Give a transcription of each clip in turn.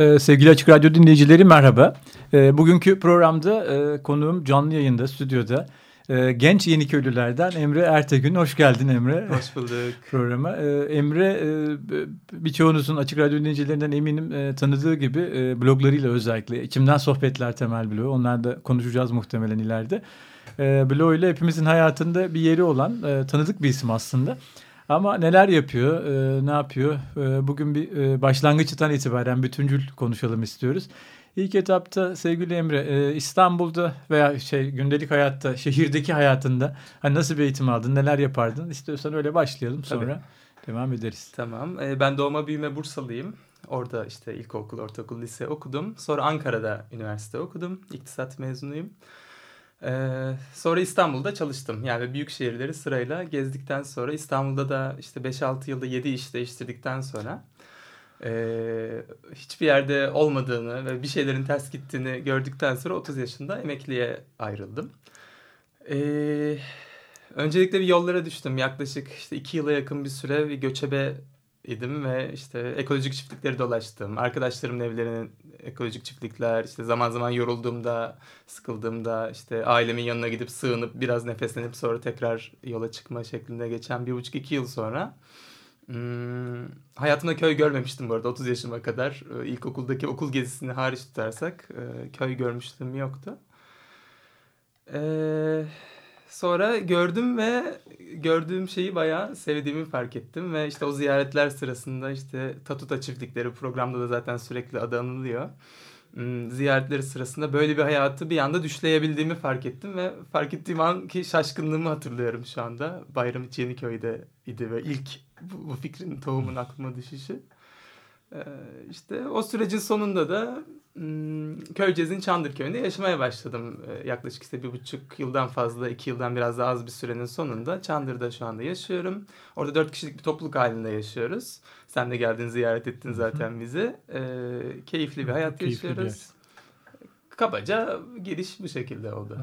Ee, sevgili Açık Radyo dinleyicileri merhaba. Ee, bugünkü programda e, konuğum canlı yayında, stüdyoda. E, genç Yeniköylülerden Emre Ertegün. Hoş geldin Emre. Hoş bulduk. Programa. E, Emre e, birçoğunuzun Açık Radyo dinleyicilerinden eminim e, tanıdığı gibi e, bloglarıyla özellikle. içimden Sohbetler temel blogu. Onlar da konuşacağız muhtemelen ileride. Blog ile hepimizin hayatında bir yeri olan tanıdık bir isim aslında. Ama neler yapıyor, e, ne yapıyor? E, bugün bir e, başlangıçtan itibaren bütüncül konuşalım istiyoruz. İlk etapta sevgili Emre e, İstanbul'da veya şey gündelik hayatta, şehirdeki hayatında hani nasıl bir eğitim aldın, neler yapardın? İstiyorsan öyle başlayalım sonra Tabii. devam ederiz. Tamam. E, ben doğma büyüme Bursalıyım. Orada işte ilkokul, ortaokul, lise okudum. Sonra Ankara'da üniversite okudum. İktisat mezunuyum. Ee, sonra İstanbul'da çalıştım. Yani büyük şehirleri sırayla gezdikten sonra İstanbul'da da işte 5-6 yılda 7 iş değiştirdikten sonra e, hiçbir yerde olmadığını ve bir şeylerin ters gittiğini gördükten sonra 30 yaşında emekliye ayrıldım. E, öncelikle bir yollara düştüm. Yaklaşık işte 2 yıla yakın bir süre bir göçebe idim ve işte ekolojik çiftlikleri dolaştım. Arkadaşlarımın evlerinin ekolojik çiftlikler, işte zaman zaman yorulduğumda, sıkıldığımda işte ailemin yanına gidip sığınıp biraz nefeslenip sonra tekrar yola çıkma şeklinde geçen bir buçuk iki yıl sonra Hmm, hayatımda köy görmemiştim bu arada 30 yaşıma kadar. Ee, ilkokuldaki okul gezisini hariç tutarsak e, köy görmüştüm yoktu. Ee, sonra gördüm ve gördüğüm şeyi bayağı sevdiğimi fark ettim. Ve işte o ziyaretler sırasında işte Tatuta çiftlikleri programda da zaten sürekli adı anılıyor. Hmm, ziyaretleri sırasında böyle bir hayatı bir anda düşleyebildiğimi fark ettim ve fark ettiğim an ki şaşkınlığımı hatırlıyorum şu anda. Bayram Yeniköy'de idi ve ilk bu, bu fikrin tohumun aklıma düşüşü. Ee, işte o sürecin sonunda da hmm, Köyceğiz'in Çandırköy'ünde yaşamaya başladım. Ee, yaklaşık işte bir buçuk yıldan fazla, iki yıldan biraz daha az bir sürenin sonunda Çandır'da şu anda yaşıyorum. Orada dört kişilik bir topluluk halinde yaşıyoruz. Sen de geldin ziyaret ettin zaten bizi. Ee, keyifli bir hayat keyifli yaşıyoruz. Bir kabaca giriş bu şekilde oldu.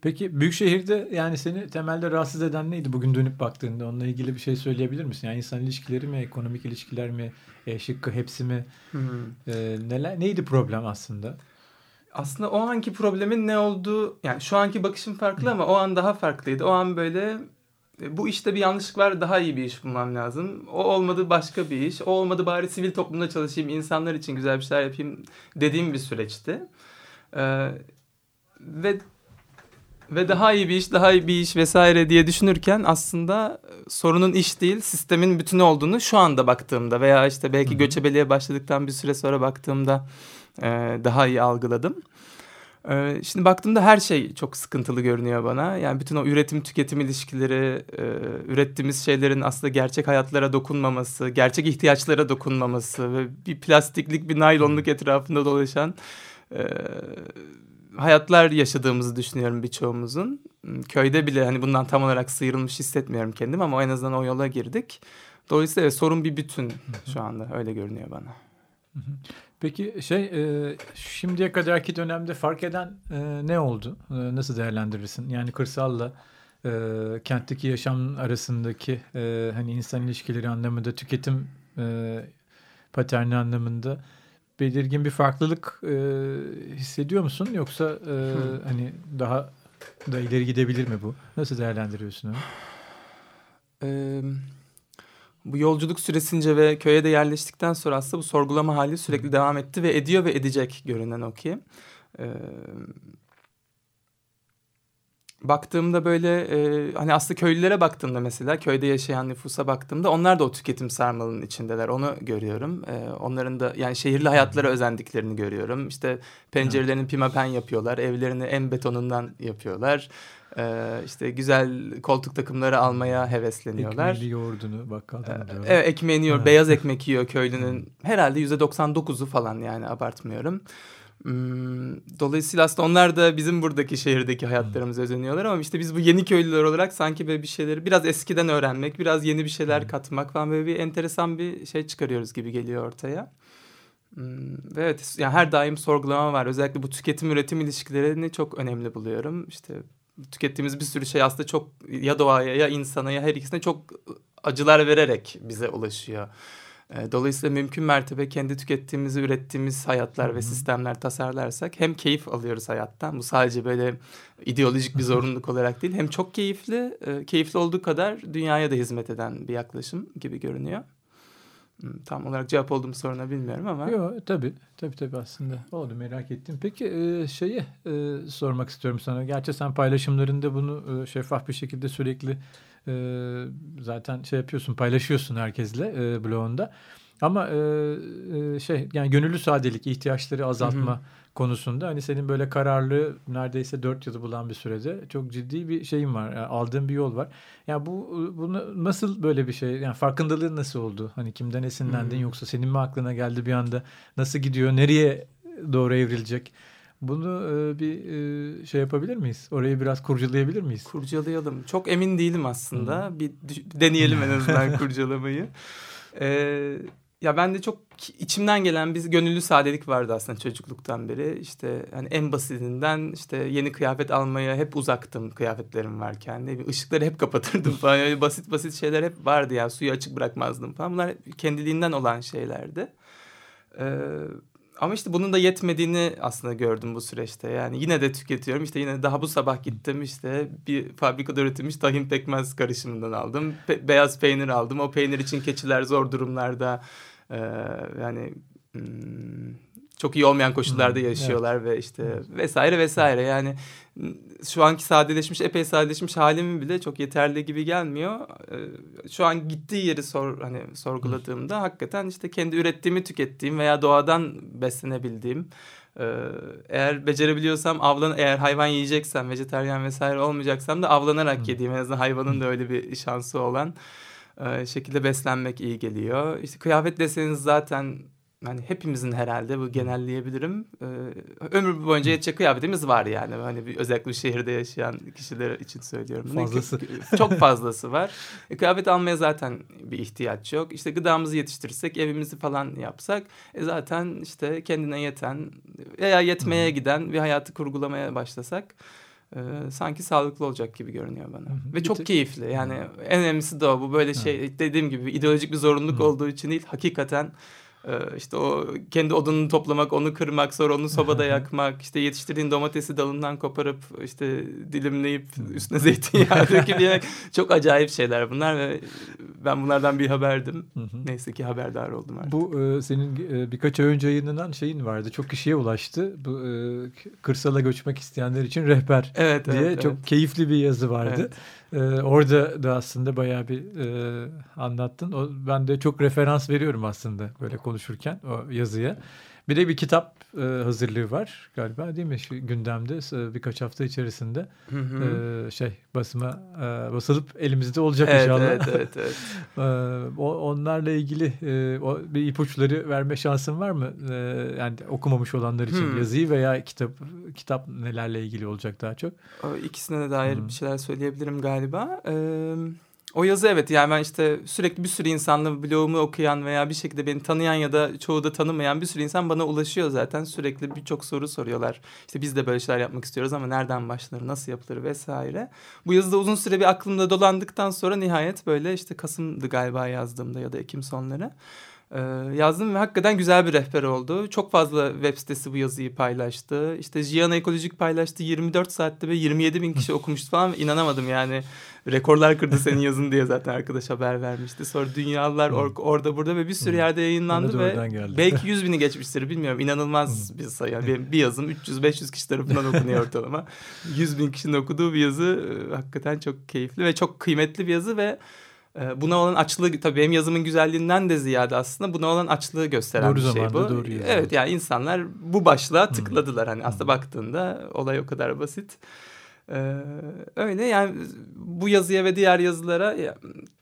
Peki büyük şehirde yani seni temelde rahatsız eden neydi bugün dönüp baktığında? Onunla ilgili bir şey söyleyebilir misin? Yani insan ilişkileri mi, ekonomik ilişkiler mi, e, şıkkı hepsi mi? E, neler neydi problem aslında? Aslında o anki problemin ne olduğu yani şu anki bakışım farklı ama o an daha farklıydı. O an böyle e, bu işte bir yanlışlık var daha iyi bir iş bulmam lazım. O olmadı başka bir iş. O olmadı bari sivil toplumda çalışayım insanlar için güzel bir şeyler yapayım dediğim bir süreçti. Ee, ve ve daha iyi bir iş, daha iyi bir iş vesaire diye düşünürken aslında e, sorunun iş değil, sistemin bütünü olduğunu şu anda baktığımda veya işte belki Hı-hı. göçebeliğe başladıktan bir süre sonra baktığımda e, daha iyi algıladım. E, şimdi baktığımda her şey çok sıkıntılı görünüyor bana. Yani bütün o üretim tüketim ilişkileri, e, ürettiğimiz şeylerin aslında gerçek hayatlara dokunmaması, gerçek ihtiyaçlara dokunmaması ve bir plastiklik, bir naylonluk etrafında dolaşan e, hayatlar yaşadığımızı düşünüyorum birçoğumuzun. Hmm, köyde bile hani bundan tam olarak sıyrılmış hissetmiyorum kendim ama en azından o yola girdik. Dolayısıyla sorun bir bütün şu anda öyle görünüyor bana. Peki şey e, şimdiye kadarki dönemde fark eden e, ne oldu? E, nasıl değerlendirirsin? Yani kırsalla e, kentteki yaşam arasındaki e, hani insan ilişkileri anlamında tüketim e, paterni anlamında belirgin bir farklılık e, hissediyor musun? Yoksa e, hmm. hani daha da ileri gidebilir mi bu? Nasıl değerlendiriyorsun onu? Ee, bu yolculuk süresince ve köye de yerleştikten sonra aslında bu sorgulama hali sürekli devam etti ve ediyor ve edecek görünen o ki. Ee, baktığımda böyle e, hani aslında köylülere baktığımda mesela köyde yaşayan nüfusa baktığımda onlar da o tüketim sarmalının içindeler onu görüyorum. E, onların da yani şehirli hayatlara özendiklerini görüyorum. İşte pencerelerini pimapen yapıyorlar, evlerini en betonundan yapıyorlar. Ee, işte güzel koltuk takımları almaya hevesleniyorlar. Ekmeğini yoğurdunu bakkaldan ee, Evet ekmeğini yiyor. Beyaz ekmek yiyor köylünün. Herhalde yüzde 99'u falan yani abartmıyorum. Hmm, dolayısıyla aslında onlar da bizim buradaki şehirdeki hayatlarımıza özeniyorlar ama işte biz bu yeni köylüler olarak sanki böyle bir şeyleri biraz eskiden öğrenmek, biraz yeni bir şeyler katmak falan böyle bir enteresan bir şey çıkarıyoruz gibi geliyor ortaya. Hmm, evet yani her daim sorgulama var. Özellikle bu tüketim üretim ilişkilerini çok önemli buluyorum. İşte tükettiğimiz bir sürü şey aslında çok ya doğaya ya insana ya her ikisine çok acılar vererek bize ulaşıyor. Dolayısıyla mümkün mertebe kendi tükettiğimizi ürettiğimiz hayatlar ve sistemler tasarlarsak hem keyif alıyoruz hayattan. Bu sadece böyle ideolojik bir zorunluluk olarak değil. Hem çok keyifli, keyifli olduğu kadar dünyaya da hizmet eden bir yaklaşım gibi görünüyor. Tam olarak cevap olduğum soruna bilmiyorum ama. Yok tabii tabii tabii aslında oldu merak ettim. Peki e, şeyi e, sormak istiyorum sana. Gerçi sen paylaşımlarında bunu e, şeffaf bir şekilde sürekli e, zaten şey yapıyorsun paylaşıyorsun herkesle e, blogunda. Ama e, e, şey yani gönüllü sadelik ihtiyaçları azaltma hı hı. konusunda hani senin böyle kararlı neredeyse dört yılı bulan bir sürede çok ciddi bir şeyin var. Yani aldığın bir yol var. Yani bu bunu nasıl böyle bir şey yani farkındalığın nasıl oldu? Hani kimden esinlendin hı hı. yoksa senin mi aklına geldi bir anda? Nasıl gidiyor? Nereye doğru evrilecek? Bunu e, bir e, şey yapabilir miyiz? Orayı biraz kurcalayabilir miyiz? Kurcalayalım. Çok emin değilim aslında. Hmm. Bir deneyelim en azından kurcalamayı. Ee, ya ben de çok içimden gelen bir gönüllü sadelik vardı aslında çocukluktan beri. İşte hani en basitinden işte yeni kıyafet almaya hep uzaktım kıyafetlerim varken. Ne ışıkları hep kapatırdım falan. Öyle basit basit şeyler hep vardı ya. Suyu açık bırakmazdım falan. Bunlar kendiliğinden olan şeylerdi. Ee, ama işte bunun da yetmediğini aslında gördüm bu süreçte. Yani yine de tüketiyorum. İşte yine daha bu sabah gittim işte bir fabrikada üretilmiş tahin pekmez karışımından aldım. Pe beyaz peynir aldım. O peynir için keçiler zor durumlarda e, yani hmm, çok iyi olmayan koşullarda hmm, yaşıyorlar evet. ve işte evet. vesaire vesaire. Yani şu anki sadeleşmiş, epey sadeleşmiş halim bile çok yeterli gibi gelmiyor. Ee, şu an gittiği yeri sor hani sorguladığımda hmm. hakikaten işte kendi ürettiğimi tükettiğim veya doğadan beslenebildiğim ee, eğer becerebiliyorsam avlan eğer hayvan yiyeceksem vejeteryan vesaire olmayacaksam da avlanarak hmm. yediğim en azından hayvanın da öyle bir şansı olan e, şekilde beslenmek iyi geliyor. İşte kıyafet deseniz zaten hani hepimizin herhalde bu genelleyebilirim. Ee, ömür boyunca yetecek kıyafetimiz var yani. Hani bir, özellikle bir şehirde yaşayan kişiler için söylüyorum. Fazlası. Çok fazlası var. E, kıyafet almaya zaten bir ihtiyaç yok. İşte gıdamızı yetiştirirsek, evimizi falan yapsak e, zaten işte kendine yeten veya yetmeye giden bir hayatı kurgulamaya başlasak e, sanki sağlıklı olacak gibi görünüyor bana. Hı hı. Ve çok keyifli. Yani en önemlisi de o. Bu böyle şey dediğim gibi ideolojik bir zorunluluk hı. olduğu için değil. Hakikaten işte o kendi odununu toplamak, onu kırmak, sonra onu sobada yakmak, işte yetiştirdiğin domatesi dalından koparıp işte dilimleyip üstüne zeytinyağı döküp yemek. Çok acayip şeyler bunlar ve ben bunlardan bir haberdim. Neyse ki haberdar oldum artık. Bu e, senin e, birkaç ay önce yayınlanan şeyin vardı. Çok kişiye ulaştı. Bu e, kırsala göçmek isteyenler için rehber evet, diye evet, çok evet. keyifli bir yazı vardı. Evet. Ee, orada da aslında bayağı bir e, anlattın. O, ben de çok referans veriyorum aslında böyle konuşurken o yazıya. Bir de bir kitap e, hazırlığı var galiba değil mi Şu gündemde e, birkaç hafta içerisinde hı hı. E, şey basıma e, basılıp elimizde olacak evet, inşallah. Evet evet evet. e, o, onlarla ilgili e, o, bir ipuçları verme şansın var mı? E, yani okumamış olanlar için hmm. yazıyı veya kitap kitap nelerle ilgili olacak daha çok? İkisine de dair hmm. bir şeyler söyleyebilirim galiba. Evet. O yazı evet yani ben işte sürekli bir sürü insanla blogumu okuyan veya bir şekilde beni tanıyan ya da çoğu da tanımayan bir sürü insan bana ulaşıyor zaten. Sürekli birçok soru soruyorlar. İşte biz de böyle şeyler yapmak istiyoruz ama nereden başlanır, nasıl yapılır vesaire. Bu yazıda uzun süre bir aklımda dolandıktan sonra nihayet böyle işte Kasım'dı galiba yazdığımda ya da Ekim sonları. Ee, yazdım ve hakikaten güzel bir rehber oldu. Çok fazla web sitesi bu yazıyı paylaştı. İşte Jiana Ekolojik paylaştı. 24 saatte ve 27 bin kişi okumuştu falan. İnanamadım yani. Rekorlar kırdı senin yazın diye zaten arkadaş haber vermişti. Sonra Dünyalılar or orada burada ve bir sürü yerde yayınlandı ve belki 100 bini geçmiştir bilmiyorum. İnanılmaz bir sayı. Yani bir yazım 300-500 kişi tarafından okunuyor ortalama. 100 bin kişinin okuduğu bir yazı e, hakikaten çok keyifli ve çok kıymetli bir yazı ve buna olan açlığı tabii benim yazımın güzelliğinden de ziyade aslında buna olan açlığı gösteren doğru bir şey bu. Doğru evet yani insanlar bu başlığa tıkladılar. Hani aslında baktığında olay o kadar basit. Ee, öyle yani bu yazıya ve diğer yazılara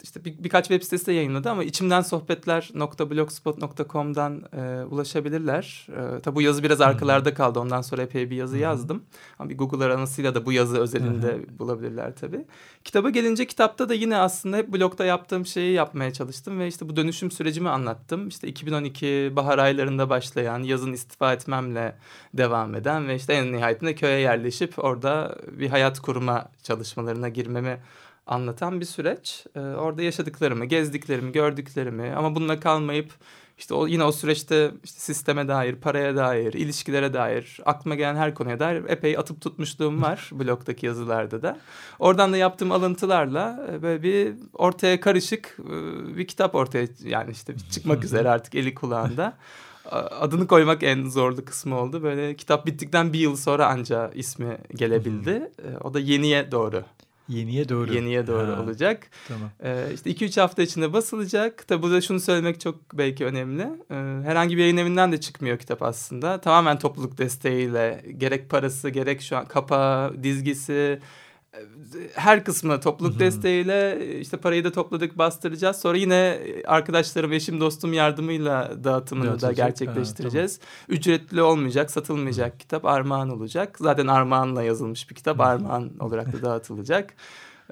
işte bir, birkaç web sitesi de yayınladı ama içimden sohbetler.blogspot.com'dan e, ulaşabilirler. E, tabi bu yazı biraz arkalarda kaldı. Ondan sonra epey bir yazı yazdım. Ama bir Google aranısıyla da bu yazı özelinde bulabilirler tabii. Kitaba gelince kitapta da yine aslında hep blogda yaptığım şeyi yapmaya çalıştım ve işte bu dönüşüm sürecimi anlattım. İşte 2012 bahar aylarında başlayan yazın istifa etmemle devam eden ve işte en nihayetinde köye yerleşip orada bir hayat kurma çalışmalarına girmemi anlatan bir süreç. Ee, orada yaşadıklarımı, gezdiklerimi, gördüklerimi ama bununla kalmayıp işte o, yine o süreçte işte sisteme dair, paraya dair, ilişkilere dair, aklıma gelen her konuya dair epey atıp tutmuşluğum var blogdaki yazılarda da. Oradan da yaptığım alıntılarla e, böyle bir ortaya karışık e, bir kitap ortaya yani işte çıkmak üzere artık eli kulağında. Adını koymak en zorlu kısmı oldu. Böyle kitap bittikten bir yıl sonra anca ismi gelebildi. E, o da Yeniye Doğru Yeniye doğru. Yeniye doğru ha, olacak. Tamam. Ee, işte 2-3 hafta içinde basılacak. Tabi burada şunu söylemek çok belki önemli. Ee, herhangi bir yayın evinden de çıkmıyor kitap aslında. Tamamen topluluk desteğiyle gerek parası gerek şu an kapağı, dizgisi her kısmı topluluk desteğiyle işte parayı da topladık bastıracağız. Sonra yine arkadaşlarım, eşim, dostum yardımıyla dağıtımını da gerçekleştireceğiz. Ha, tamam. Ücretli olmayacak, satılmayacak kitap armağan olacak. Zaten armağanla yazılmış bir kitap armağan olarak da dağıtılacak.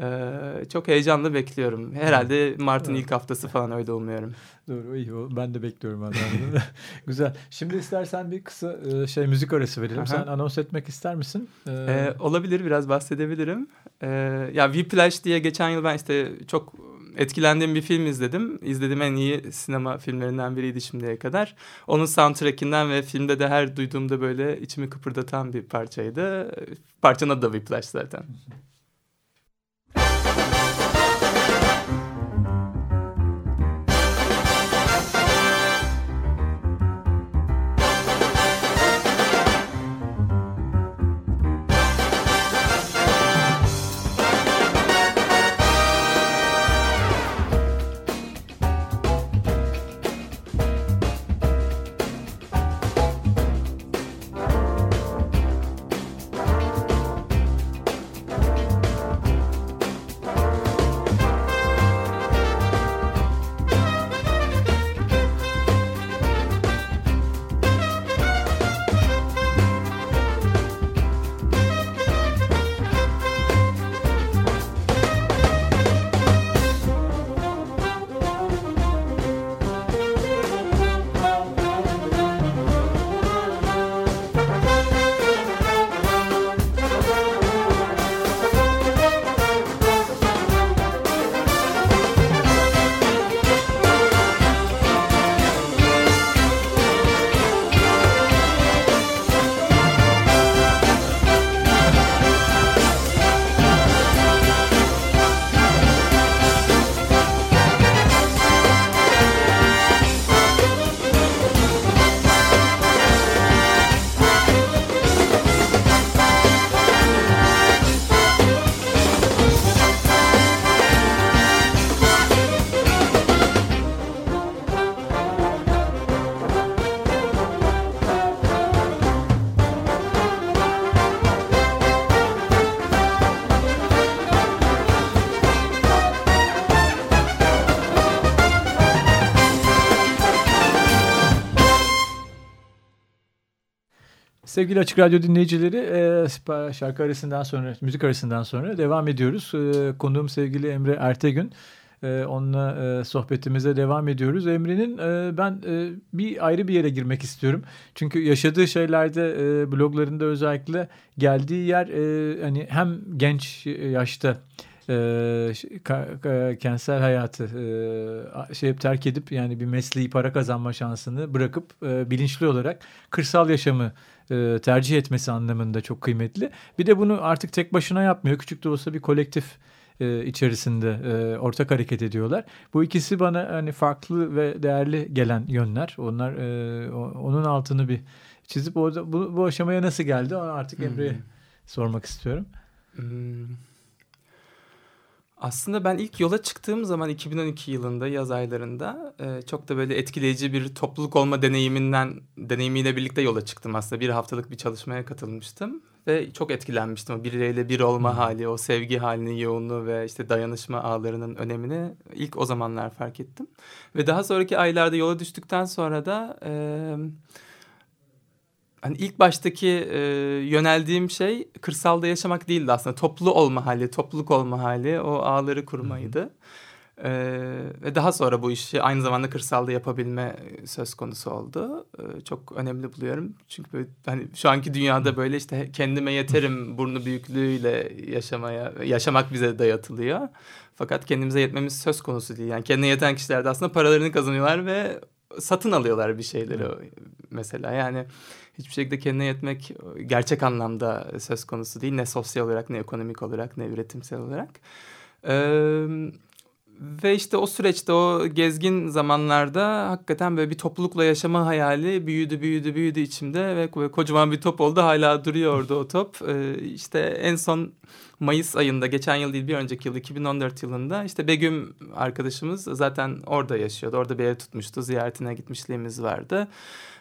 Ee, çok heyecanlı bekliyorum. Herhalde Mart'ın ilk haftası falan öyle umuyorum. Doğru iyi o. Ben de bekliyorum. Güzel. Şimdi istersen bir kısa e, şey müzik arası verelim. Aha. Sen anons etmek ister misin? Ee... Ee, olabilir biraz bahsedebilirim. Ee, ya Whiplash diye geçen yıl ben işte çok etkilendiğim bir film izledim. İzlediğim en iyi sinema filmlerinden biriydi şimdiye kadar. Onun soundtrackinden ve filmde de her duyduğumda böyle içimi kıpırdatan bir parçaydı. Parçanın adı da Whiplash zaten. Sevgili Açık Radyo dinleyicileri e, şarkı arasından sonra, müzik arasından sonra devam ediyoruz. E, konuğum sevgili Emre Ertegün. E, onunla sohbetimize devam ediyoruz. Emre'nin ben bir ayrı bir yere girmek istiyorum. Çünkü yaşadığı şeylerde bloglarında özellikle geldiği yer hani hem genç yaşta e, kentsel hayatı e, şey terk edip yani bir mesleği para kazanma şansını bırakıp e, bilinçli olarak kırsal yaşamı e, tercih etmesi anlamında çok kıymetli. Bir de bunu artık tek başına yapmıyor. Küçük de olsa bir kolektif e, içerisinde e, ortak hareket ediyorlar. Bu ikisi bana hani farklı ve değerli gelen yönler. Onlar e, onun altını bir çizip o, bu, bu aşamaya nasıl geldi onu artık Emre'ye sormak istiyorum. Hmm. Aslında ben ilk yola çıktığım zaman 2012 yılında yaz aylarında e, çok da böyle etkileyici bir topluluk olma deneyiminden deneyimiyle birlikte yola çıktım aslında. Bir haftalık bir çalışmaya katılmıştım. ve çok etkilenmiştim. O birileriyle bir olma hali, o sevgi halinin yoğunluğu ve işte dayanışma ağlarının önemini ilk o zamanlar fark ettim. Ve daha sonraki aylarda yola düştükten sonra da e, hani ilk baştaki e, yöneldiğim şey kırsalda yaşamak değildi aslında. Toplu olma hali, topluluk olma hali, o ağları kurmaydı. Ee, ve daha sonra bu işi aynı zamanda kırsalda yapabilme söz konusu oldu. Ee, çok önemli buluyorum. Çünkü böyle, hani şu anki dünyada böyle işte kendime yeterim burnu büyüklüğüyle yaşamaya yaşamak bize dayatılıyor. Fakat kendimize yetmemiz söz konusu değil. Yani kendine yeten kişiler de aslında paralarını kazanıyorlar ve satın alıyorlar bir şeyleri mesela. Yani hiçbir şekilde kendine yetmek gerçek anlamda söz konusu değil. Ne sosyal olarak ne ekonomik olarak ne üretimsel olarak. Ee, ve işte o süreçte o gezgin zamanlarda hakikaten böyle bir toplulukla yaşama hayali büyüdü büyüdü büyüdü içimde ve kocaman bir top oldu hala duruyordu o top. Ee, işte en son Mayıs ayında geçen yıl değil bir önceki yıl 2014 yılında işte Begüm arkadaşımız zaten orada yaşıyordu. Orada bir ev tutmuştu ziyaretine gitmişliğimiz vardı.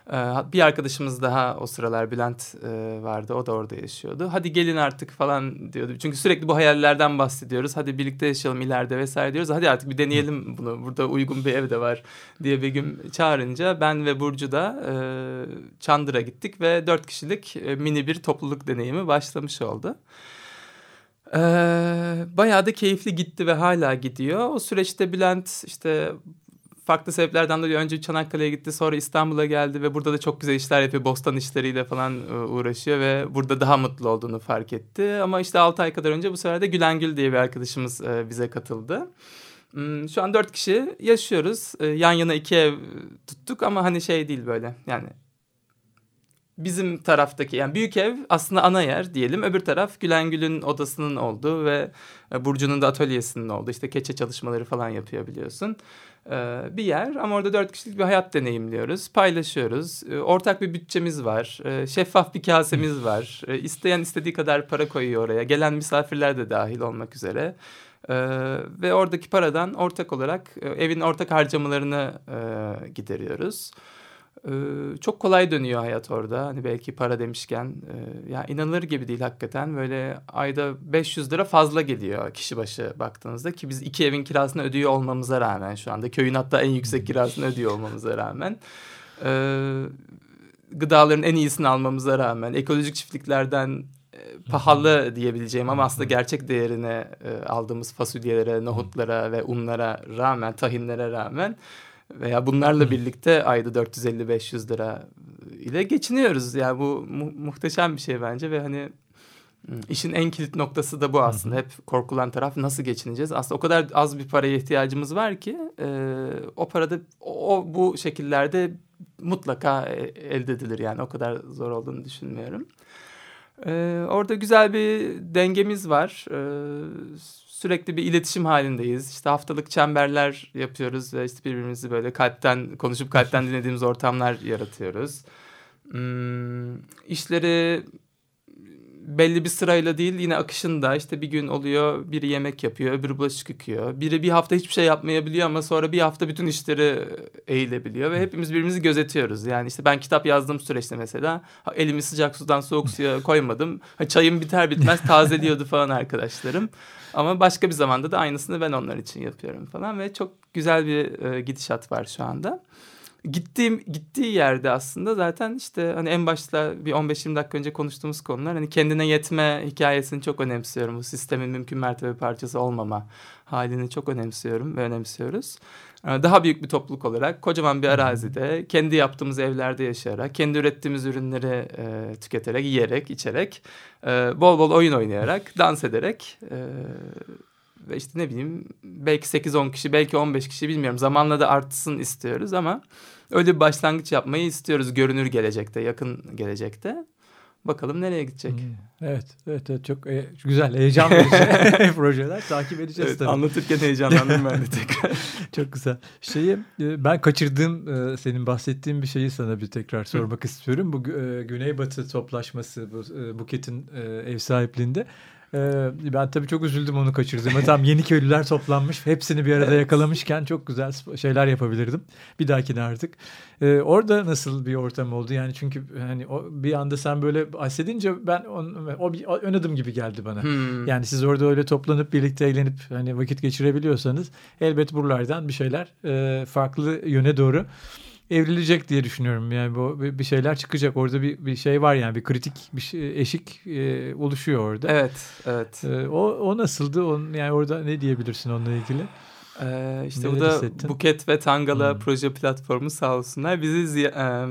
Ee, bir arkadaşımız daha o sıralar Bülent e, vardı. O da orada yaşıyordu. Hadi gelin artık falan diyordu. Çünkü sürekli bu hayallerden bahsediyoruz. Hadi birlikte yaşayalım ileride vesaire diyoruz. Hadi artık bir deneyelim bunu. Burada uygun bir ev de var diye bir gün çağırınca ben ve Burcu da e, Çandır'a gittik ve dört kişilik e, mini bir topluluk deneyimi başlamış oldu. Ee, bayağı da keyifli gitti ve hala gidiyor. O süreçte Bülent işte farklı sebeplerden dolayı önce Çanakkale'ye gitti sonra İstanbul'a geldi ve burada da çok güzel işler yapıyor. Bostan işleriyle falan e, uğraşıyor ve burada daha mutlu olduğunu fark etti. Ama işte 6 ay kadar önce bu sefer de Gülengül diye bir arkadaşımız e, bize katıldı. Hmm, şu an dört kişi yaşıyoruz. E, yan yana iki ev tuttuk ama hani şey değil böyle yani bizim taraftaki yani büyük ev aslında ana yer diyelim. Öbür taraf Gülengül'ün odasının olduğu ve Burcu'nun da atölyesinin olduğu işte keçe çalışmaları falan yapıyor biliyorsun. Ee, bir yer ama orada dört kişilik bir hayat deneyimliyoruz. Paylaşıyoruz. Ee, ortak bir bütçemiz var. Ee, şeffaf bir kasemiz var. İsteyen istediği kadar para koyuyor oraya. Gelen misafirler de dahil olmak üzere. Ve oradaki paradan ortak olarak e, evin ortak harcamalarını e, gideriyoruz. Ee, çok kolay dönüyor hayat orada. Hani belki para demişken e, ya inanılır gibi değil hakikaten. Böyle ayda 500 lira fazla geliyor kişi başı baktığınızda ki biz iki evin kirasını ödüyor olmamıza rağmen şu anda köyün hatta en yüksek kirasını ödüyor olmamıza rağmen e, gıdaların en iyisini almamıza rağmen ekolojik çiftliklerden e, pahalı diyebileceğim ama aslında gerçek değerine e, aldığımız fasulyelere, nohutlara ve unlara rağmen, tahinlere rağmen veya bunlarla birlikte ayda 450-500 lira ile geçiniyoruz. Yani bu mu muhteşem bir şey bence ve hani işin en kilit noktası da bu aslında. Hep korkulan taraf nasıl geçineceğiz? Aslında o kadar az bir paraya ihtiyacımız var ki e, o parada o bu şekillerde mutlaka e, elde edilir yani o kadar zor olduğunu düşünmüyorum. Ee, orada güzel bir dengemiz var. Ee, sürekli bir iletişim halindeyiz. İşte haftalık çemberler yapıyoruz ve işte birbirimizi böyle kalpten konuşup kalpten dinlediğimiz ortamlar yaratıyoruz. Hmm, işleri belli bir sırayla değil yine akışında işte bir gün oluyor biri yemek yapıyor öbürü bulaşık yıkıyor. Biri bir hafta hiçbir şey yapmayabiliyor ama sonra bir hafta bütün işleri eğilebiliyor ve hepimiz birbirimizi gözetiyoruz. Yani işte ben kitap yazdığım süreçte mesela elimi sıcak sudan soğuk suya koymadım. Çayım biter bitmez tazeliyordu falan arkadaşlarım. Ama başka bir zamanda da aynısını ben onlar için yapıyorum falan ve çok güzel bir e, gidişat var şu anda. Gittiğim gittiği yerde aslında zaten işte hani en başta bir 15-20 dakika önce konuştuğumuz konular hani kendine yetme hikayesini çok önemsiyorum. Bu sistemin mümkün mertebe parçası olmama halini çok önemsiyorum ve önemsiyoruz. Ee, daha büyük bir topluluk olarak kocaman bir arazide kendi yaptığımız evlerde yaşayarak, kendi ürettiğimiz ürünleri e, tüketerek, yiyerek, içerek, e, bol bol oyun oynayarak, dans ederek e, ve işte ne bileyim belki 8-10 kişi, belki 15 kişi bilmiyorum. Zamanla da artsın istiyoruz ama öyle bir başlangıç yapmayı istiyoruz görünür gelecekte, yakın gelecekte. Bakalım nereye gidecek. Hmm, evet, evet, evet çok e, güzel, heyecan verici projeler takip edeceğiz evet, tabii. Anlatırken heyecanlandım ben de tekrar. çok güzel. Şeyi e, ben kaçırdığım e, senin bahsettiğin bir şeyi sana bir tekrar sormak istiyorum. Bu Güneybatı toplaşması bu Buket'in ev sahipliğinde Ee, ben tabii çok üzüldüm onu kaçırdığıma. Tam yeni köylüler toplanmış. Hepsini bir arada evet. yakalamışken çok güzel şeyler yapabilirdim. Bir dahakine artık. Ee, orada nasıl bir ortam oldu? Yani çünkü hani o, bir anda sen böyle bahsedince ben on, o bir ön adım gibi geldi bana. Hmm. Yani siz orada öyle toplanıp birlikte eğlenip hani vakit geçirebiliyorsanız elbet buralardan bir şeyler e, farklı yöne doğru evrilecek diye düşünüyorum. Yani bu bir şeyler çıkacak. Orada bir bir şey var yani bir kritik bir şey, eşik e, oluşuyor orada. Evet, evet. E, o o nasıldı? On yani orada ne diyebilirsin onunla ilgili? Ee, işte Neler bu da hissettin? Buket ve Tangala hmm. proje platformu sağ olsunlar. Bizi e,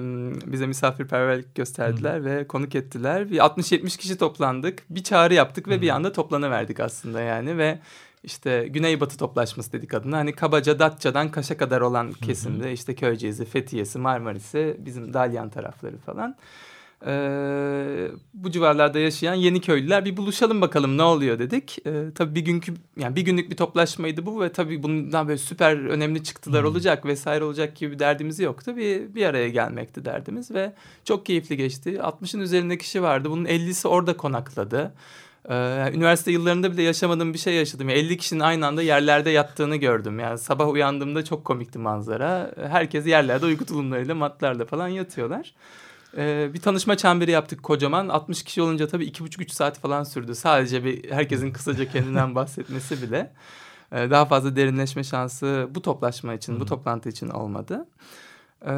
bize misafirperverlik gösterdiler hmm. ve konuk ettiler. Bir 60-70 kişi toplandık. Bir çağrı yaptık ve hmm. bir anda toplanıverdik aslında yani ve işte Güneybatı toplaşması dedik adına. Hani kabaca Datça'dan Kaş'a kadar olan kesimde hı hı. işte Köyceğiz'i, Fethiye'si, Marmaris'i, bizim Dalyan tarafları falan. Ee, bu civarlarda yaşayan yeni köylüler bir buluşalım bakalım ne oluyor dedik. Ee, tabii bir günkü yani bir günlük bir toplaşmaydı bu ve tabii bundan böyle süper önemli çıktılar hmm. olacak vesaire olacak gibi bir derdimiz yoktu. Bir bir araya gelmekti derdimiz ve çok keyifli geçti. 60'ın üzerinde kişi vardı. Bunun 50'si orada konakladı. Ee, üniversite yıllarında bile yaşamadığım bir şey yaşadım. 50 kişinin aynı anda yerlerde yattığını gördüm. Yani sabah uyandığımda çok komikti manzara. Herkes yerlerde uyku tulumlarıyla, matlarla falan yatıyorlar. Ee, bir tanışma çemberi yaptık kocaman. 60 kişi olunca tabii iki buçuk üç saat falan sürdü. Sadece bir herkesin kısaca kendinden bahsetmesi bile. Ee, daha fazla derinleşme şansı bu toplaşma için, bu toplantı için olmadı. Ee,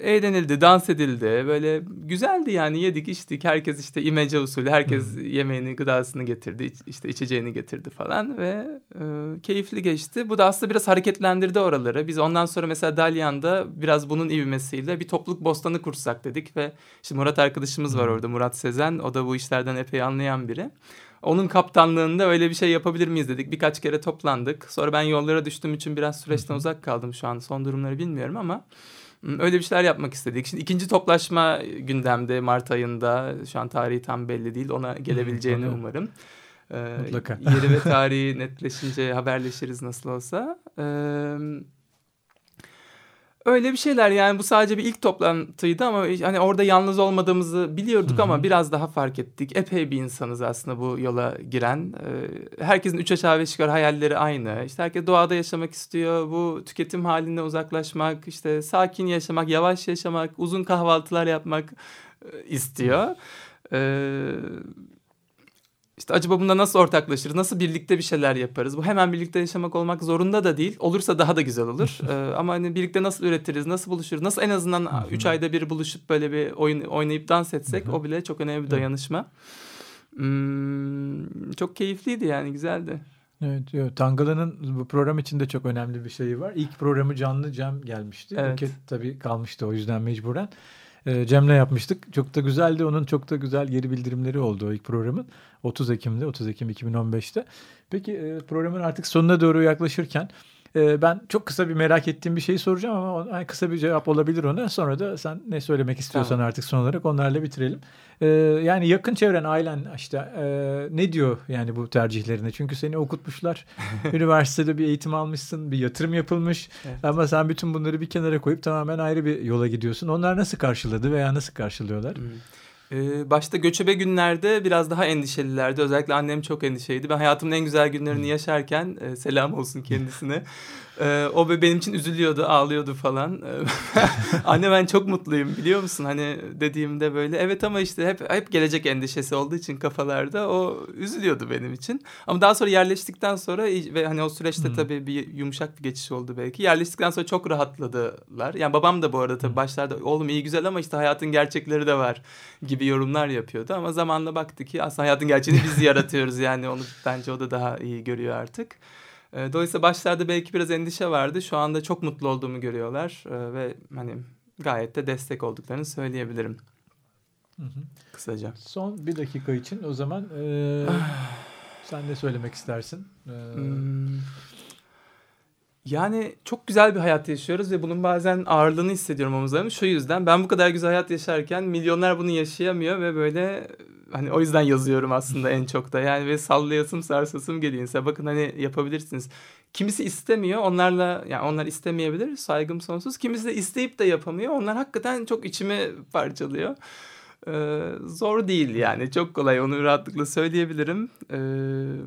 eğlenildi, dans edildi. Böyle güzeldi yani yedik içtik. Herkes işte imece usulü herkes hmm. yemeğini, gıdasını getirdi. işte içeceğini getirdi falan ve e, keyifli geçti. Bu da aslında biraz hareketlendirdi oraları. Biz ondan sonra mesela Dalyan'da biraz bunun ivmesiyle bir topluluk bostanı kursak dedik ve işte Murat arkadaşımız var orada Murat Sezen. O da bu işlerden epey anlayan biri. Onun kaptanlığında öyle bir şey yapabilir miyiz dedik. Birkaç kere toplandık. Sonra ben yollara düştüğüm için biraz süreçten uzak kaldım şu an. Son durumları bilmiyorum ama öyle bir şeyler yapmak istedik. Şimdi ikinci toplaşma gündemde Mart ayında. Şu an tarihi tam belli değil. Ona gelebileceğini umarım. Ee, Mutlaka. Yeri ve tarihi netleşince haberleşiriz nasıl olsa. Ee, Öyle bir şeyler yani bu sadece bir ilk toplantıydı ama hani orada yalnız olmadığımızı biliyorduk Hı-hı. ama biraz daha fark ettik. Epey bir insanız aslında bu yola giren. Ee, herkesin üç aşağı beş yukarı hayalleri aynı. İşte herkes doğada yaşamak istiyor. Bu tüketim halinden uzaklaşmak, işte sakin yaşamak, yavaş yaşamak, uzun kahvaltılar yapmak e, istiyor. Ee, işte acaba bunda nasıl ortaklaşırız? Nasıl birlikte bir şeyler yaparız? Bu hemen birlikte yaşamak olmak zorunda da değil. Olursa daha da güzel olur. ee, ama hani birlikte nasıl üretiriz? Nasıl buluşuruz? Nasıl en azından üç ayda bir buluşup böyle bir oyun oynayıp dans etsek o bile çok önemli bir dayanışma. Hmm, çok keyifliydi yani güzeldi. Evet, evet. Tangala'nın bu program içinde çok önemli bir şeyi var. İlk programı canlı Cem gelmişti. Evet. Buket tabii kalmıştı o yüzden mecburen. Ee, Cem'le yapmıştık. Çok da güzeldi. Onun çok da güzel geri bildirimleri oldu ilk programın. 30 Ekim'de, 30 Ekim 2015'te. Peki e, programın artık sonuna doğru yaklaşırken e, ben çok kısa bir merak ettiğim bir şeyi soracağım ama kısa bir cevap olabilir ona. Sonra da sen ne söylemek istiyorsan tamam. artık son olarak onlarla bitirelim. E, yani yakın çevren, ailen işte ne diyor yani bu tercihlerine? Çünkü seni okutmuşlar. Üniversitede bir eğitim almışsın, bir yatırım yapılmış. Evet. Ama sen bütün bunları bir kenara koyup tamamen ayrı bir yola gidiyorsun. Onlar nasıl karşıladı veya nasıl karşılıyorlar? Hmm. Ee, başta göçebe günlerde biraz daha endişelilerdi. Özellikle annem çok endişeliydi. Ben hayatımın en güzel günlerini yaşarken e, selam olsun kendisine. Ee, o benim için üzülüyordu, ağlıyordu falan. Ee, anne ben çok mutluyum biliyor musun? Hani dediğimde böyle evet ama işte hep hep gelecek endişesi olduğu için kafalarda o üzülüyordu benim için. Ama daha sonra yerleştikten sonra ve hani o süreçte hmm. tabii bir yumuşak bir geçiş oldu belki. Yerleştikten sonra çok rahatladılar. Yani babam da bu arada tabii başlarda oğlum iyi güzel ama işte hayatın gerçekleri de var gibi yorumlar yapıyordu. Ama zamanla baktı ki aslında hayatın gerçeğini biz yaratıyoruz yani onu bence o da daha iyi görüyor artık. E, dolayısıyla başlarda belki biraz endişe vardı. Şu anda çok mutlu olduğumu görüyorlar e, ve hani gayet de destek olduklarını söyleyebilirim. Hı hı. Kısaca. Son bir dakika için o zaman e, sen ne söylemek istersin? E, hmm. Yani çok güzel bir hayat yaşıyoruz ve bunun bazen ağırlığını hissediyorum omuzlarımı. Şu yüzden ben bu kadar güzel hayat yaşarken milyonlar bunu yaşayamıyor ve böyle hani o yüzden yazıyorum aslında en çok da. Yani ve sallayasım sarsasım geliyor. Bakın hani yapabilirsiniz. Kimisi istemiyor. Onlarla yani onlar istemeyebilir. Saygım sonsuz. Kimisi de isteyip de yapamıyor. Onlar hakikaten çok içimi parçalıyor. Ee, zor değil yani çok kolay onu rahatlıkla söyleyebilirim. Ee,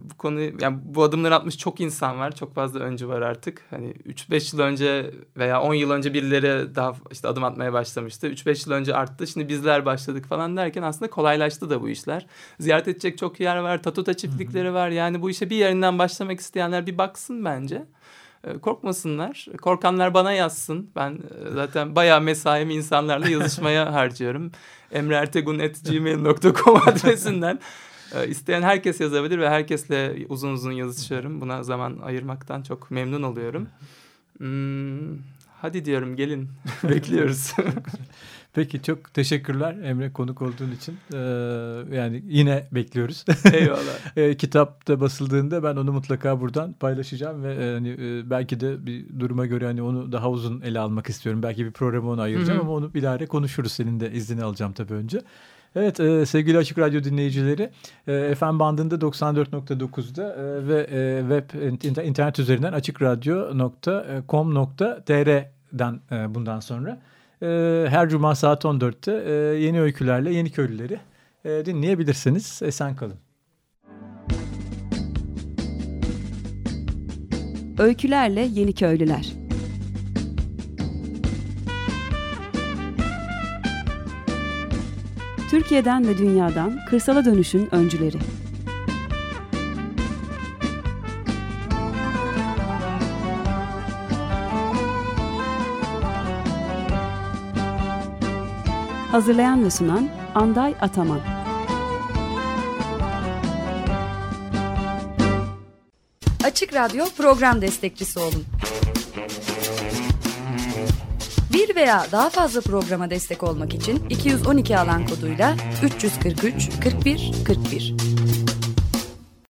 bu konu yani bu adımları atmış çok insan var çok fazla öncü var artık. Hani 3-5 yıl önce veya 10 yıl önce birileri daha işte adım atmaya başlamıştı. 3-5 yıl önce arttı şimdi bizler başladık falan derken aslında kolaylaştı da bu işler. Ziyaret edecek çok yer var tatuta çiftlikleri var yani bu işe bir yerinden başlamak isteyenler bir baksın bence. Ee, korkmasınlar. Korkanlar bana yazsın. Ben e, zaten bayağı mesaimi insanlarla yazışmaya harcıyorum. emreertegun.gmail.com adresinden e, isteyen herkes yazabilir ve herkesle uzun uzun yazışıyorum. Buna zaman ayırmaktan çok memnun oluyorum. Hmm, hadi diyorum gelin. Bekliyoruz. Peki çok teşekkürler Emre konuk olduğun için. Ee, yani yine bekliyoruz. Eyvallah. e, kitap da basıldığında ben onu mutlaka buradan paylaşacağım ve e, hani e, belki de bir duruma göre hani onu daha uzun ele almak istiyorum. Belki bir programı ona ayıracağım Hı-hı. ama onu bilahare konuşuruz. Senin de iznini alacağım tabii önce. Evet e, sevgili Açık Radyo dinleyicileri e, FM bandında 94.9'da e, ve e, web internet üzerinden açıkradyo.com.tr'den e, bundan sonra e, her cuma saat 14'te e, yeni öykülerle yeni köylüleri e, dinleyebilirsiniz. Esen kalın. Öykülerle Yeni Köylüler Türkiye'den ve dünyadan kırsala dönüşün öncüleri. Hazırlayan ve sunan Anday Ataman. Açık Radyo program destekçisi olun. Bir veya daha fazla programa destek olmak için 212 alan koduyla 343 41 41